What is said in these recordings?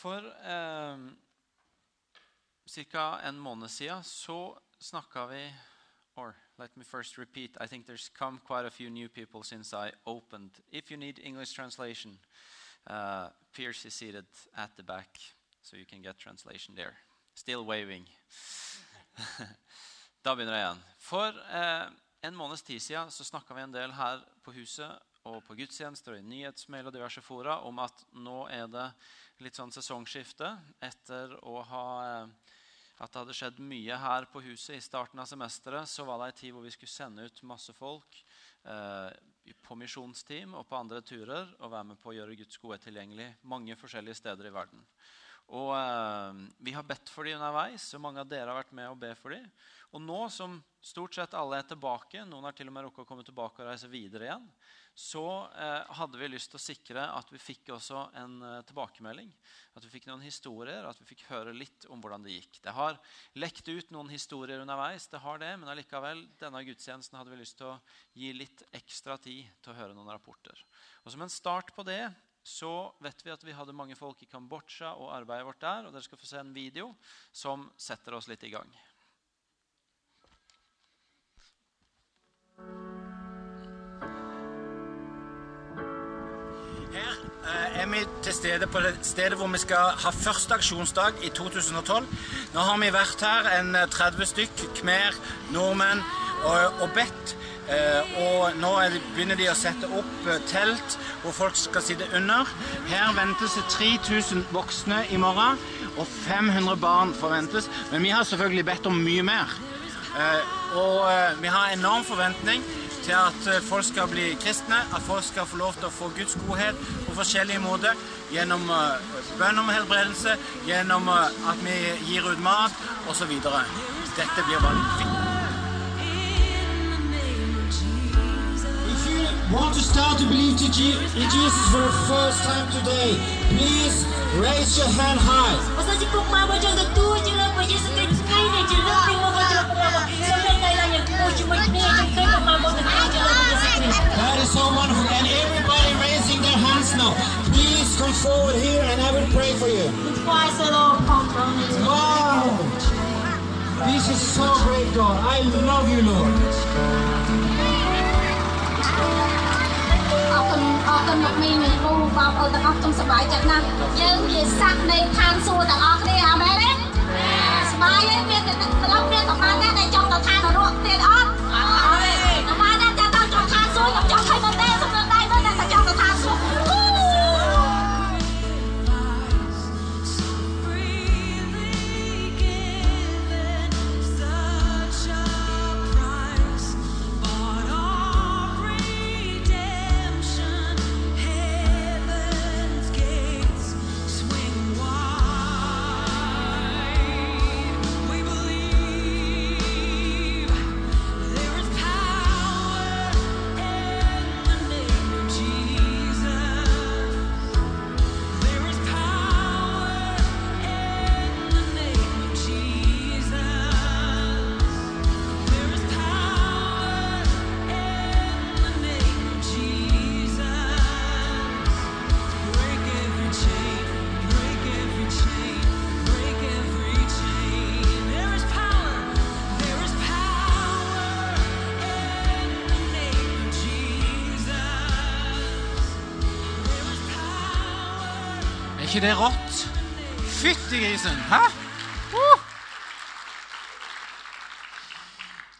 For eh, ca. en måned siden så snakka vi Or let me first repeat. I think there's come quite a few new people since I opened. If you need English translation, uh, Pierce is seated at the back, so you can get translation there. Still waving. da begynner jeg igjen. For eh, en måneds tid siden så snakka vi en del her på huset og på gudstjenester og i nyhetsmail og diverse fora om at nå er det litt sånn sesongskifte etter å ha eh, at det hadde skjedd mye her på huset. I starten av semesteret så var det en tid hvor vi skulle sende ut masse folk eh, på misjonsteam og på andre turer og være med på å gjøre Guds gode tilgjengelig mange forskjellige steder i verden. Og eh, Vi har bedt for dem underveis, og mange av dere har vært med å be for dem. Og nå som stort sett alle er tilbake, noen har til og med rukket å komme tilbake og reise videre igjen, så eh, hadde vi lyst til å sikre at vi fikk også en eh, tilbakemelding. At vi fikk noen historier, at vi fikk høre litt om hvordan det gikk. Det har lekt ut noen historier underveis, det har det, men allikevel, denne gudstjenesten hadde vi lyst til å gi litt ekstra tid til å høre noen rapporter. Og Som en start på det så vet vi at vi hadde mange folk i Kambodsja og arbeidet vårt der. og Dere skal få se en video som setter oss litt i gang. Her eh, er vi til stede på det stedet hvor vi skal ha første aksjonsdag i 2012. Nå har vi vært her en 30 eh, stykk, khmer, nordmenn og, og bedt. Eh, og nå begynner de å sette opp telt hvor folk skal sitte under. Her ventes det 3000 voksne i morgen, og 500 barn forventes. Men vi har selvfølgelig bedt om mye mer. Og vi har enorm forventning til at eh, folk skal bli kristne, at folk skal få lov til å få Guds godhet på forskjellige måter. Gjennom bønn om helbredelse, gjennom at vi gir ut mat osv. Dette blir vanvittig. Want to start to believe to Je in Jesus for the first time today, please raise your hand high. That is so wonderful. And everybody raising their hands now. Please come forward here and I will pray for you. Wow. This is so great, God. I love you, Lord. គុណមកមីមីគ្រូបងប្អូនទាំងអស់ខ្ញុំសប្បាយចិត្តណាស់យើងជាស័ក្តិនៃឋានសួគ៌ទាំងអស់គ្នាអាមែនទេសប្បាយទេមានតែត្រឡប់មានប្រហែលណាដែលចង់ទៅឋាននរកទៀតអត់ ikke det rått? Fytti grisen! Hæ? Uh!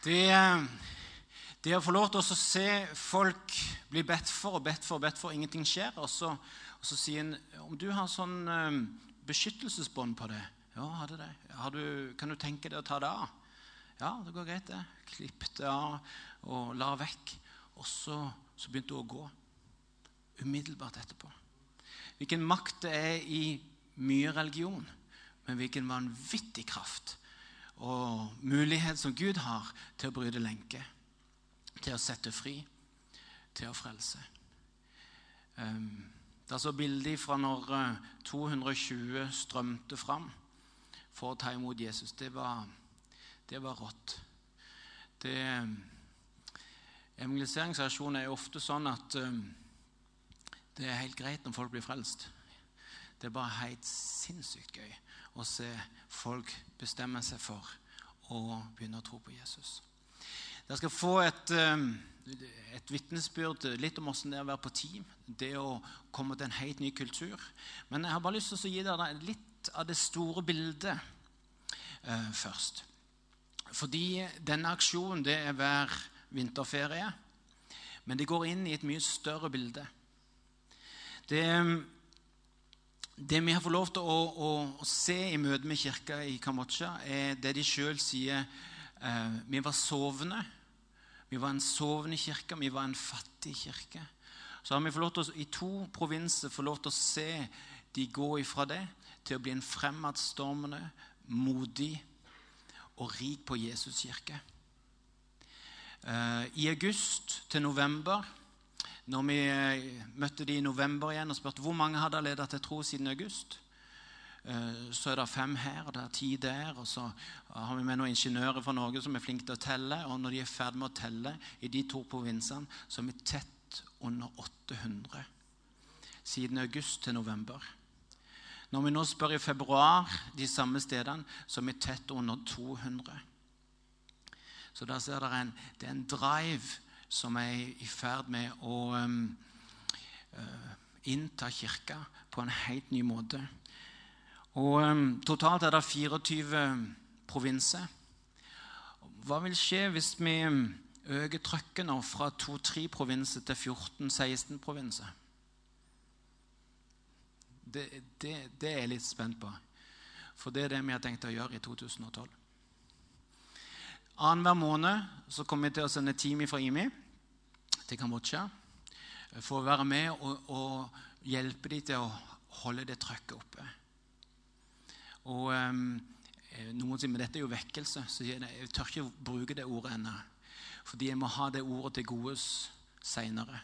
Det, det å få lov til å se folk bli bedt for og bedt for og bedt for, ingenting skjer, og så, og så sier en om du har sånn um, beskyttelsesbånd på det Ja, hadde det. Har du, kan du tenke deg å ta det av? Ja, det går greit, det. Klipp det av og la vekk. Og så, så begynte hun å gå. Umiddelbart etterpå. Hvilken makt det er i mye religion, men hvilken vanvittig kraft og mulighet som Gud har til å bryte lenker, til å sette fri, til å frelse. Um, det er så bilder fra når uh, 220 strømte fram for å ta imot Jesus. Det var, det var rått. Det, Evangeliseringsreaksjonen er jo ofte sånn at um, det er helt greit når folk blir frelst. Det er bare helt sinnssykt gøy å se folk bestemme seg for å begynne å tro på Jesus. Dere skal få et, eh, et vitnesbyrd litt om hvordan det er å være på team. Det å komme til en helt ny kultur. Men jeg har bare lyst til å gi dere litt av det store bildet eh, først. Fordi denne aksjonen det er hver vinterferie. Men det går inn i et mye større bilde. Det, det vi har fått lov til å, å, å se i møte med kirka i Kambodsja, er det de sjøl sier eh, Vi var sovende. Vi var en sovende kirke, vi var en fattig kirke. Så har vi fått lov til å, i to provinser fått lov til å se de gå ifra det til å bli en fremadstormende, modig og rik på Jesus kirke. Eh, I august til november, når vi eh, møtte de i november igjen og spurte hvor mange hadde ledet til tro siden august, eh, så er det fem her og det er ti der. Og så har vi med noen ingeniører fra Norge som er flinke til å telle. Og når de er ferdig med å telle i de to provinsene, så er vi tett under 800 siden august til november. Når vi nå spør i februar de samme stedene, så er vi tett under 200. Så der ser dere en, det er en drive som er i ferd med å um, uh, innta kirka på en helt ny måte. Og um, Totalt er det 24 provinser. Hva vil skje hvis vi øker trykket nå fra 2-3 provinser til 14-16 provinser? Det, det, det er jeg litt spent på. For det er det vi har tenkt å gjøre i 2012. Annenhver måned så kommer vi til å sende team fra IMI til Kambodsja for å være med og, og hjelpe dem til å holde det trøkket oppe. Og um, Noen sier men dette er jo vekkelse, så jeg, jeg tør ikke bruke det ordet ennå. Fordi jeg må ha det ordet til godes seinere.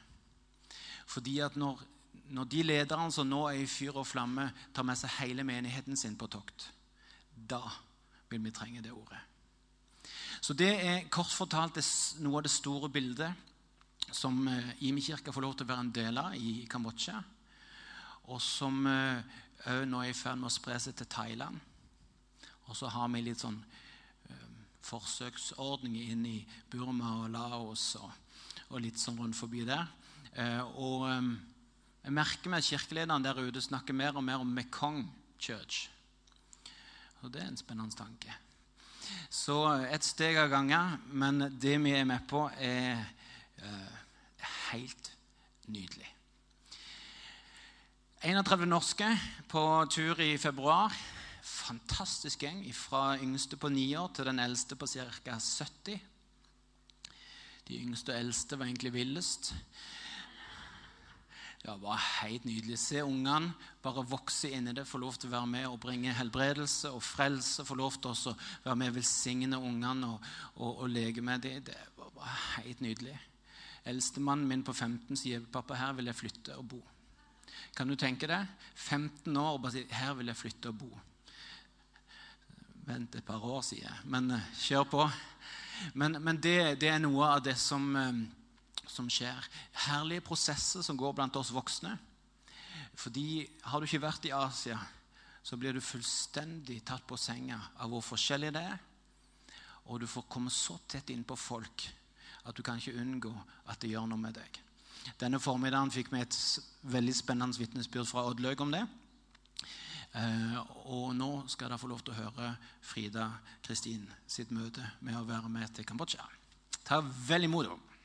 Fordi at når, når de lederne som nå er i fyr og flamme, tar med seg hele menigheten sin på tokt, da vil vi trenge det ordet. Så det er kort fortalt noe av det store bildet som eh, Imi-kirka får lov til å være en del av i Kambodsja. Og som òg eh, nå er i ferd med å spre seg til Thailand. Og så har vi litt sånn forsøksordning forsøksordninger inn i Burma og Laos og, og litt sånn rundt forbi der. Og jeg merker meg at kirkelederen der ute snakker mer og mer om Mekong Church. Og det er en spennende tanke. Så et steg av gangen. Men det vi er med på, er uh, helt nydelig. 31 norske på tur i februar. Fantastisk gjeng. Fra yngste på ni år til den eldste på ca. 70. De yngste og eldste var egentlig villest. Det var helt nydelig. Se ungene bare vokse inn i det, få lov til å være med og bringe helbredelse og frelse. Få lov til å være med og velsigne ungene og, og, og, leke med dem. Det var bare helt nydelig. Eldstemannen min på 15 sier pappa, her vil jeg flytte og bo. Kan du tenke deg? 15 år og bare si her vil jeg flytte og bo. Vent et par år, sier jeg. Men uh, kjør på. Men, men det, det, er noe av det som uh, som skjer. Herlige prosesser som går blant oss voksne. Fordi Har du ikke vært i Asia, så blir du fullstendig tatt på senga av hvor forskjellig det er. Og du får komme så tett innpå folk at du kan ikke unngå at det gjør noe med deg. Denne formiddagen fikk vi et veldig spennende vitnesbyrd fra Oddlaug om det. Eh, og nå skal dere få lov til å høre Frida Kristin sitt møte med å være med til Kambodsja. Ta vel imot henne.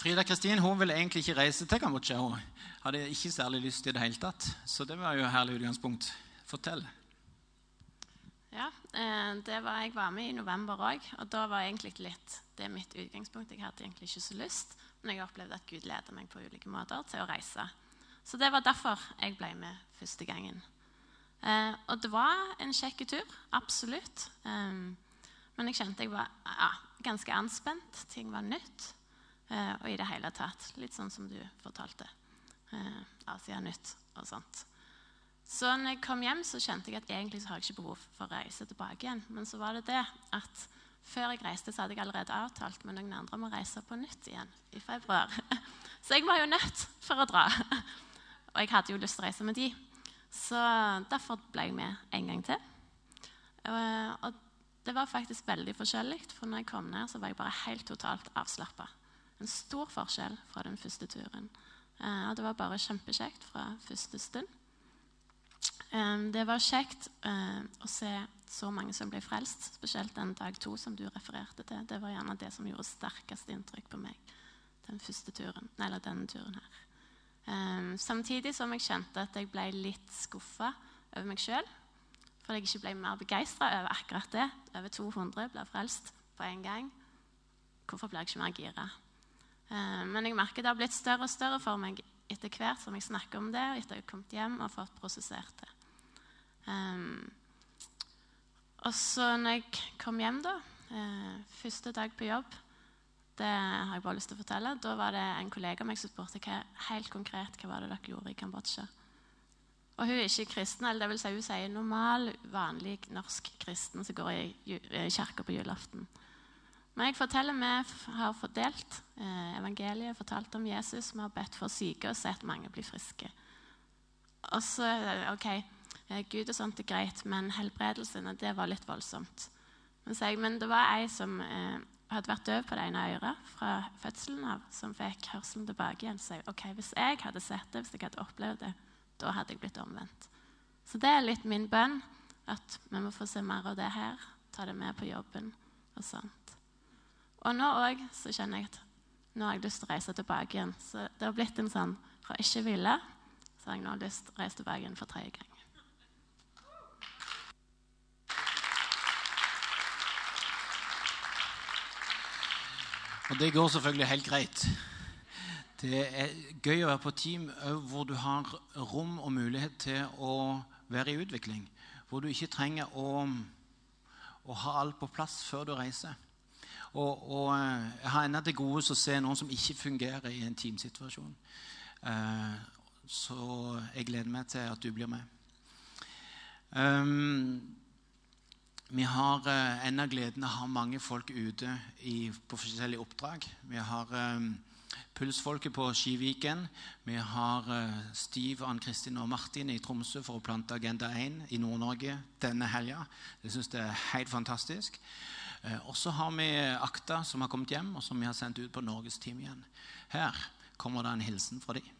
Frida Kristin hun ville egentlig ikke reise til Kambodsja. Hun hadde ikke særlig lyst i det hele tatt. Så det var jo et herlig utgangspunkt. Fortell. Ja, eh, det var, Jeg var med i november òg, og da var egentlig litt det mitt utgangspunkt. Jeg hadde egentlig ikke så lyst, men jeg opplevde at Gud leder meg på ulike måter til å reise. Så det var derfor jeg ble med første gangen. Eh, og det var en kjekk tur, absolutt. Eh, men jeg kjente jeg var ja, ganske anspent. Ting var nytt. Eh, og i det hele tatt. Litt sånn som du fortalte. Eh, Asia Nytt og sånt. Så når jeg kom hjem, så kjente jeg at egentlig så har jeg ikke behov for å reise tilbake igjen. Men så var det det at Før jeg reiste, så hadde jeg allerede avtalt med noen andre om å reise på nytt igjen i februar. Så jeg var jo nødt for å dra. Og jeg hadde jo lyst til å reise med de. Så derfor ble jeg med en gang til. Eh, Og det var faktisk veldig forskjellig, for når jeg kom ned, så var jeg bare helt totalt avslappa. En stor forskjell fra den første turen. Eh, Og det var bare kjempekjekt fra første stund. Eh, Det var kjekt eh, å se så mange som ble frelst, spesielt den dag to som du refererte til. Det var gjerne det som gjorde sterkest inntrykk på meg den første turen, eller denne turen her. Samtidig som jeg kjente at jeg ble litt skuffa over meg sjøl. For jeg ikke ble mer begeistra over akkurat det. Over 200 blir frelst på en gang. Hvorfor blir jeg ikke mer gira? Eh, men jeg merker det har blitt større og større for meg etter hvert som jeg snakker om det, og etter jeg har kommet hjem og fått prosessert det. Um, og så når jeg kom hjem, da, eh, første dag på jobb, det har jeg bare lyst til å fortelle, da var det en kollega av meg som spurte hva, helt konkret hva var det dere gjorde i Kambodsja. Og hun er ikke kristen, eller det vil si hun sier normal, vanlig norsk kristen som går i i kirka på julaften. Men jeg forteller vi har fordelt eh, evangeliet, fortalt om Jesus, vi har bedt for syke og sett mange bli friske. Og så, ok, eh, Gud og sånt er greit, men helbredelsene, det var litt voldsomt. Men, jeg, men det var ei som eh, hadde vært døv på det ene øret fra fødselen av, som fikk hørselen tilbake igjen. Så ok, hvis jeg hadde sett det, hvis jeg hadde opplevd det, da hadde jeg blitt omvendt. Så det er litt min bønn, at vi må få se mer av det her, ta det med på jobben og sånt. Og nå òg så kjenner jeg at nå har jeg lyst til å reise tilbake igjen. Så det har blitt en sånn fra ikke ville, så har jeg nå lyst til å reise tilbake igjen for tredje gang. Og det går selvfølgelig helt greit. Det er gøy å være på team hvor du har rom og mulighet til å være i utvikling. Hvor du ikke trenger å, å ha alt på plass før du reiser. Og, og eh, jeg har ennå til gode å se noen som ikke fungerer i en teamsituasjon. Eh, Så jeg gleder meg til at du blir med. Um, vi har eh, gleden av å ha mange folk ute i, på forskjellige oppdrag. Vi har eh, Pulsfolket på Skiviken. Vi har eh, Stiv, Ann-Kristin og Martin i Tromsø for å plante Agenda 1 i Nord-Norge denne helga. Det syns det er helt fantastisk. Eh, og så har vi Akta, som har kommet hjem, og som vi har sendt ut på Norges team igjen. Her kommer det en hilsen fra dem.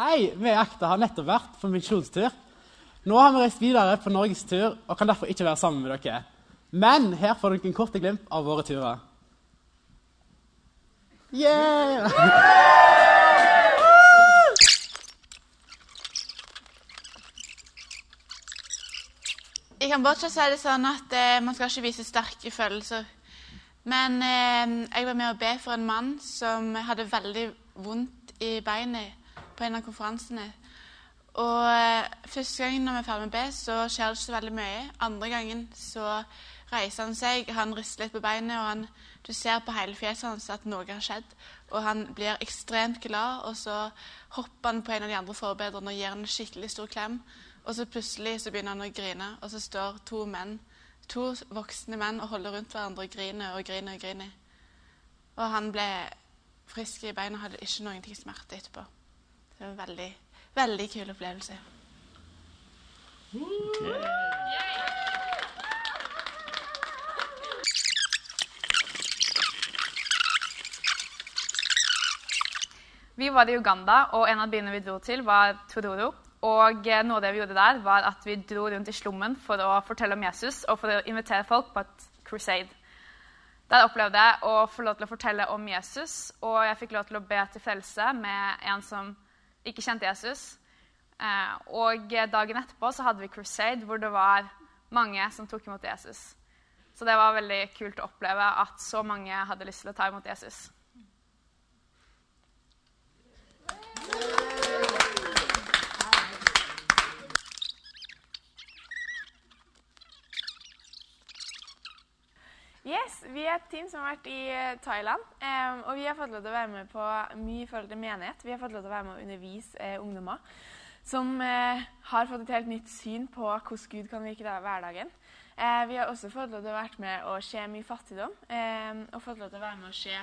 Hei, vi i Akta har nettopp vært på misjonstur. Nå har vi reist videre på norgestur og kan derfor ikke være sammen med dere. Men her får dere en kort glimt av våre turer. Yeah! I Kambodsja så er det sånn at eh, man skal ikke vise sterke følelser. Men eh, jeg var med å be for en mann som hadde veldig vondt i beinet på en av konferansene. Og eh, Første gangen når vi er ferdig med å be, så skjer det ikke så veldig mye. Andre gangen så reiser han seg, han rister litt på beinet, og han, du ser på hele fjeset hans at noe har skjedd. Og han blir ekstremt glad, og så hopper han på en av de andre forbedrerne og gir han en skikkelig stor klem. Og så plutselig så begynner han å grine, og så står to menn, to voksne menn og holder rundt hverandre og griner og griner og griner. Og han ble frisk i beina og hadde ikke noen ting smerte etterpå. Det var en veldig, veldig kul opplevelse. Vi var i Uganda, og en av byene vi dro til, var Tororo. Og eh, noe av det vi gjorde der, var at vi dro rundt i slummen for å fortelle om Jesus og for å invitere folk på et crusade. Der opplevde jeg å få lov til å fortelle om Jesus, og jeg fikk lov til å be til frelse med en som ikke kjente Jesus. Eh, Og dagen etterpå så hadde vi crusade hvor det var mange som tok imot Jesus. Så det var veldig kult å oppleve at så mange hadde lyst til å ta imot Jesus. Yes, Vi er et team som har vært i eh, Thailand. Um, og vi har fått lov til å være med på mye i forhold til menighet. Vi har fått lov til å være med å undervise eh, ungdommer som eh, har fått et helt nytt syn på hvordan Gud kan virke i hverdagen. Eh, vi har også fått lov til å være med å se mye fattigdom. Og fått lov til å være med å se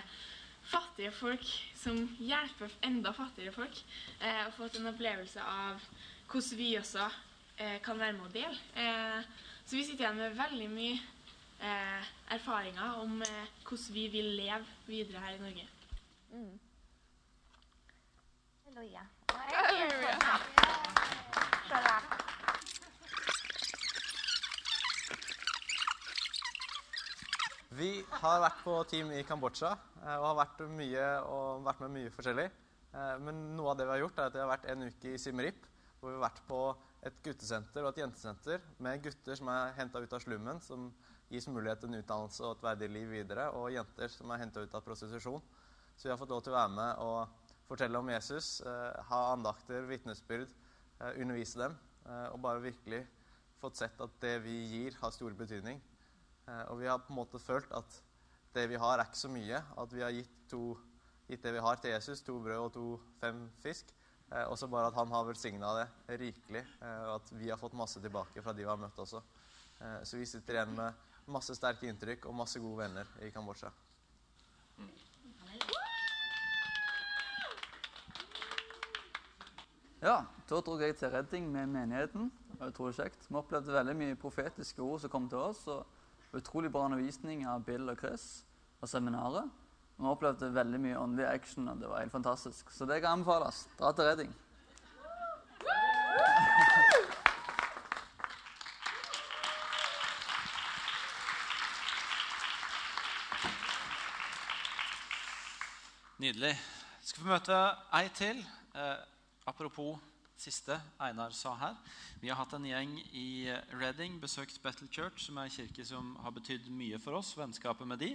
fattige folk som hjelper enda fattigere folk. Eh, og fått en opplevelse av hvordan vi også eh, kan være med å dele. Eh, så vi sitter igjen med veldig mye eh, erfaringer om eh, hvordan vi vil leve videre her i Norge. Mm. Halleluja. Halleluja. Vi har vært på team i Kambodsja eh, og har vært, mye, og vært med mye forskjellig. Eh, Men noe av det vi har gjort, er at vi har vært en uke i Simrip hvor vi har vært på et guttesenter og et jentesenter med gutter som er henta ut av slummen, som gis mulighet til en utdannelse og et verdig liv videre, og jenter som er henta ut av prostitusjon. Så vi har fått lov til å være med og fortelle om Jesus, eh, ha andakter, vitnesbyrd, eh, undervise dem, eh, og bare virkelig fått sett at det vi gir, har stor betydning. Eh, og vi har på en måte følt at det vi har, er ikke så mye. At vi har gitt, to, gitt det vi har, til Jesus. To brød og to fem fisk. Eh, også bare at han har velsigna det rikelig, eh, og at vi har fått masse tilbake fra de vi har møtt også. Så vi sitter igjen med masse sterke inntrykk og masse gode venner i Kambodsja. Ja, da dro jeg til Redding med menigheten. Utrolig kjekt. Vi opplevde veldig mye profetiske ord som kom til oss. og Utrolig bra undervisning av Bill og Chris og seminaret. Vi opplevde veldig mye åndelig action, og det var helt fantastisk. Så det kan anbefales. Dra til Redding. Nydelig. Vi Skal få møte ei til. Eh, apropos siste Einar sa her. Vi har hatt en gjeng i Reading, besøkt Battle Church, som er en kirke som har betydd mye for oss. Vennskapet med de.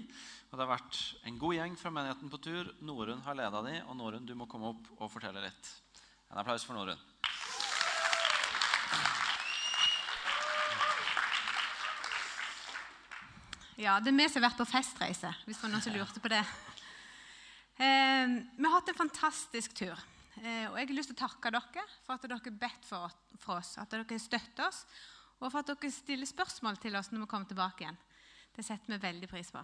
Og det har vært en god gjeng fra menigheten på tur. Norunn har leda de, og Norunn, du må komme opp og fortelle litt. En applaus for Norunn. Ja, det er vi som har vært på festreise, hvis det var noen lurte på det. Eh, vi har hatt en fantastisk tur. Eh, og jeg har lyst til å takke dere for at dere har bedt for, for oss, at dere støtter oss, og for at dere stiller spørsmål til oss når vi kommer tilbake igjen. Det setter vi veldig pris på.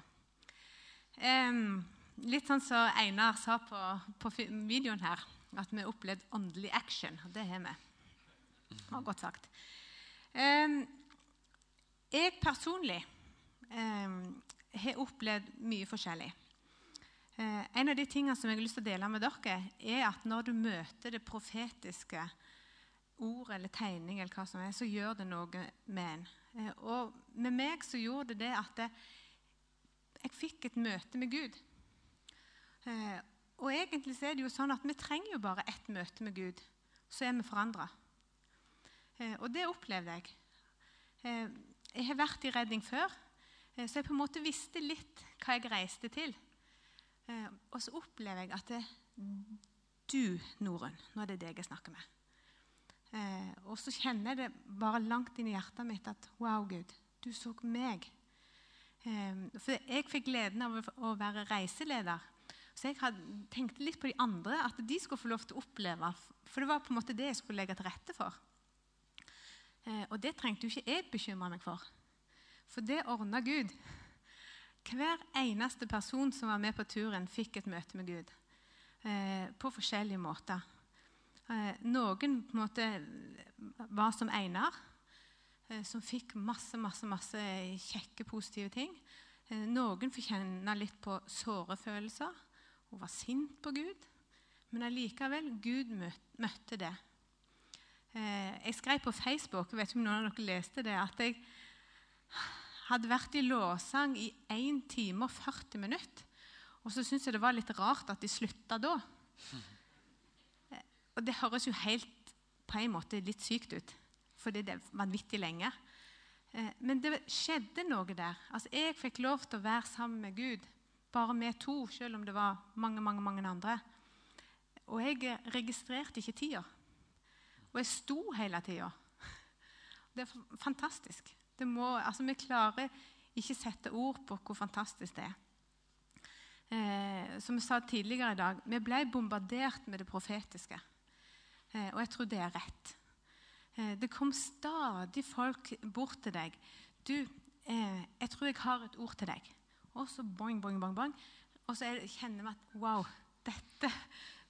Eh, litt sånn som Einar sa på, på videoen her, at vi har opplevd åndelig action. Og det har vi. Var godt sagt. Eh, jeg personlig eh, har opplevd mye forskjellig. Eh, en av de tingene som jeg har lyst til å dele med dere, er at når du møter det profetiske ordet eller tegning, eller hva som er, så gjør det noe med en. Eh, og med meg så gjorde det det at jeg fikk et møte med Gud. Eh, og egentlig så er det jo sånn at vi trenger jo bare ett møte med Gud, så er vi forandra. Og det opplevde jeg. Jeg har vært i redning før, så jeg på en måte visste litt hva jeg reiste til. Eh, og så opplever jeg at det, du, Norunn, nå er det deg jeg snakker med. Eh, og så kjenner jeg det bare langt inn i hjertet mitt at wow, Gud, du så meg. Eh, for jeg fikk gleden av å, være reiseleder. Så jeg hadde, tenkte litt på de andre, at de skulle få lov til å oppleve. For det var på en måte det jeg skulle legge til rette for. Og det trengte jo ikke jeg bekymre meg for. For det ordna Gud. Hver eneste person som var med på turen, fikk et møte med Gud. Eh, på forskjellige måter. Eh, noen på en måte var som Einar, eh, som fikk masse, masse, masse kjekke, positive ting. Eh, noen fikk kjenne litt på såre følelser. Hun var sint på Gud. Men allikevel, Gud møt- møtte det. Eh, jeg skrev på Facebook jeg vet ikke om noen av dere leste det, at jeg hadde vært i lovsang i 1 time og 40 minutter. Og så syntes jeg det var litt rart at de slutta da. Eh, Og det høres jo helt på en måte litt sykt ut, fordi det er vanvittig lenge. Eh, Men det skjedde noe der. Altså, Jeg fikk lov til å være sammen med Gud, bare med to, selv om det var mange, mange, mange andre. Og jeg registrerte ikke tida. Og jeg sto hele tida. Det er fantastisk. Det må, altså, vi klarer ikke sette ord på hvor fantastisk det er. Eh, som jeg sa tidligere i dag, vi ble bombardert med det profetiske. Eh, og jeg tror det er rett. Eh, det kom stadig folk bort til deg. Du, eh, jeg tror jeg har et ord til deg. Og så boing, boing, boing, boing. Og så er kjenner vi at wow, dette,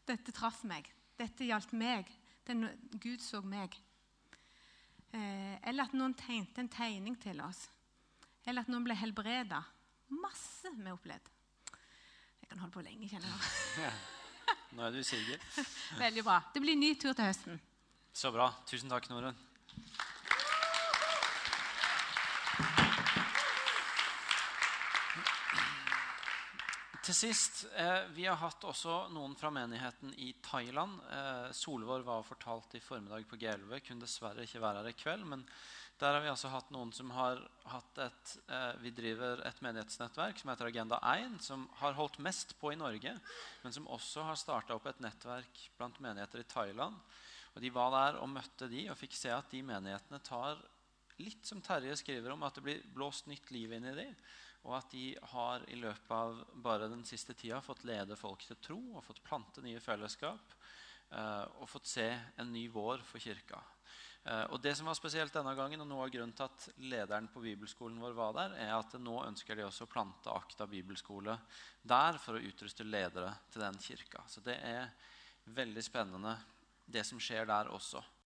dette traff meg. Dette gjaldt meg. Den, Gud så meg. Eh, eller at noen tegnte en tegning til oss. Eller at noen ble helbreda. Masse vi har opplevd. Jeg kan holde på lenge, kjenner jeg. Ja. Nå er du sikker. siger. Veldig bra. Det blir ny tur til høsten. Så bra. Tusen takk, Norunn. Til sist, eh, Vi har hatt også noen fra menigheten i Thailand. Eh, Solvår var fortalt i formiddag på G11. Kunne dessverre ikke være her i kveld. Men der har vi altså hatt noen som har hatt et eh, Vi driver et menighetsnettverk som heter Agenda 1, som har holdt mest på i Norge, men som også har starta opp et nettverk blant menigheter i Thailand. Og De var der og møtte de og fikk se at de menighetene tar litt som Terje skriver om, at det blir blåst nytt liv inn i de, og at de har i løpet av bare den siste tida fått lede folk til tro og fått plante nye fellesskap eh, og fått se en ny vår for kirka. Eh, og det som var spesielt denne gangen, og noe av grunnen til at lederen på bibelskolen vår var der, er at nå ønsker de også å plante Akta bibelskole der for å utruste ledere til den kirka. Så det er veldig spennende, det som skjer der også.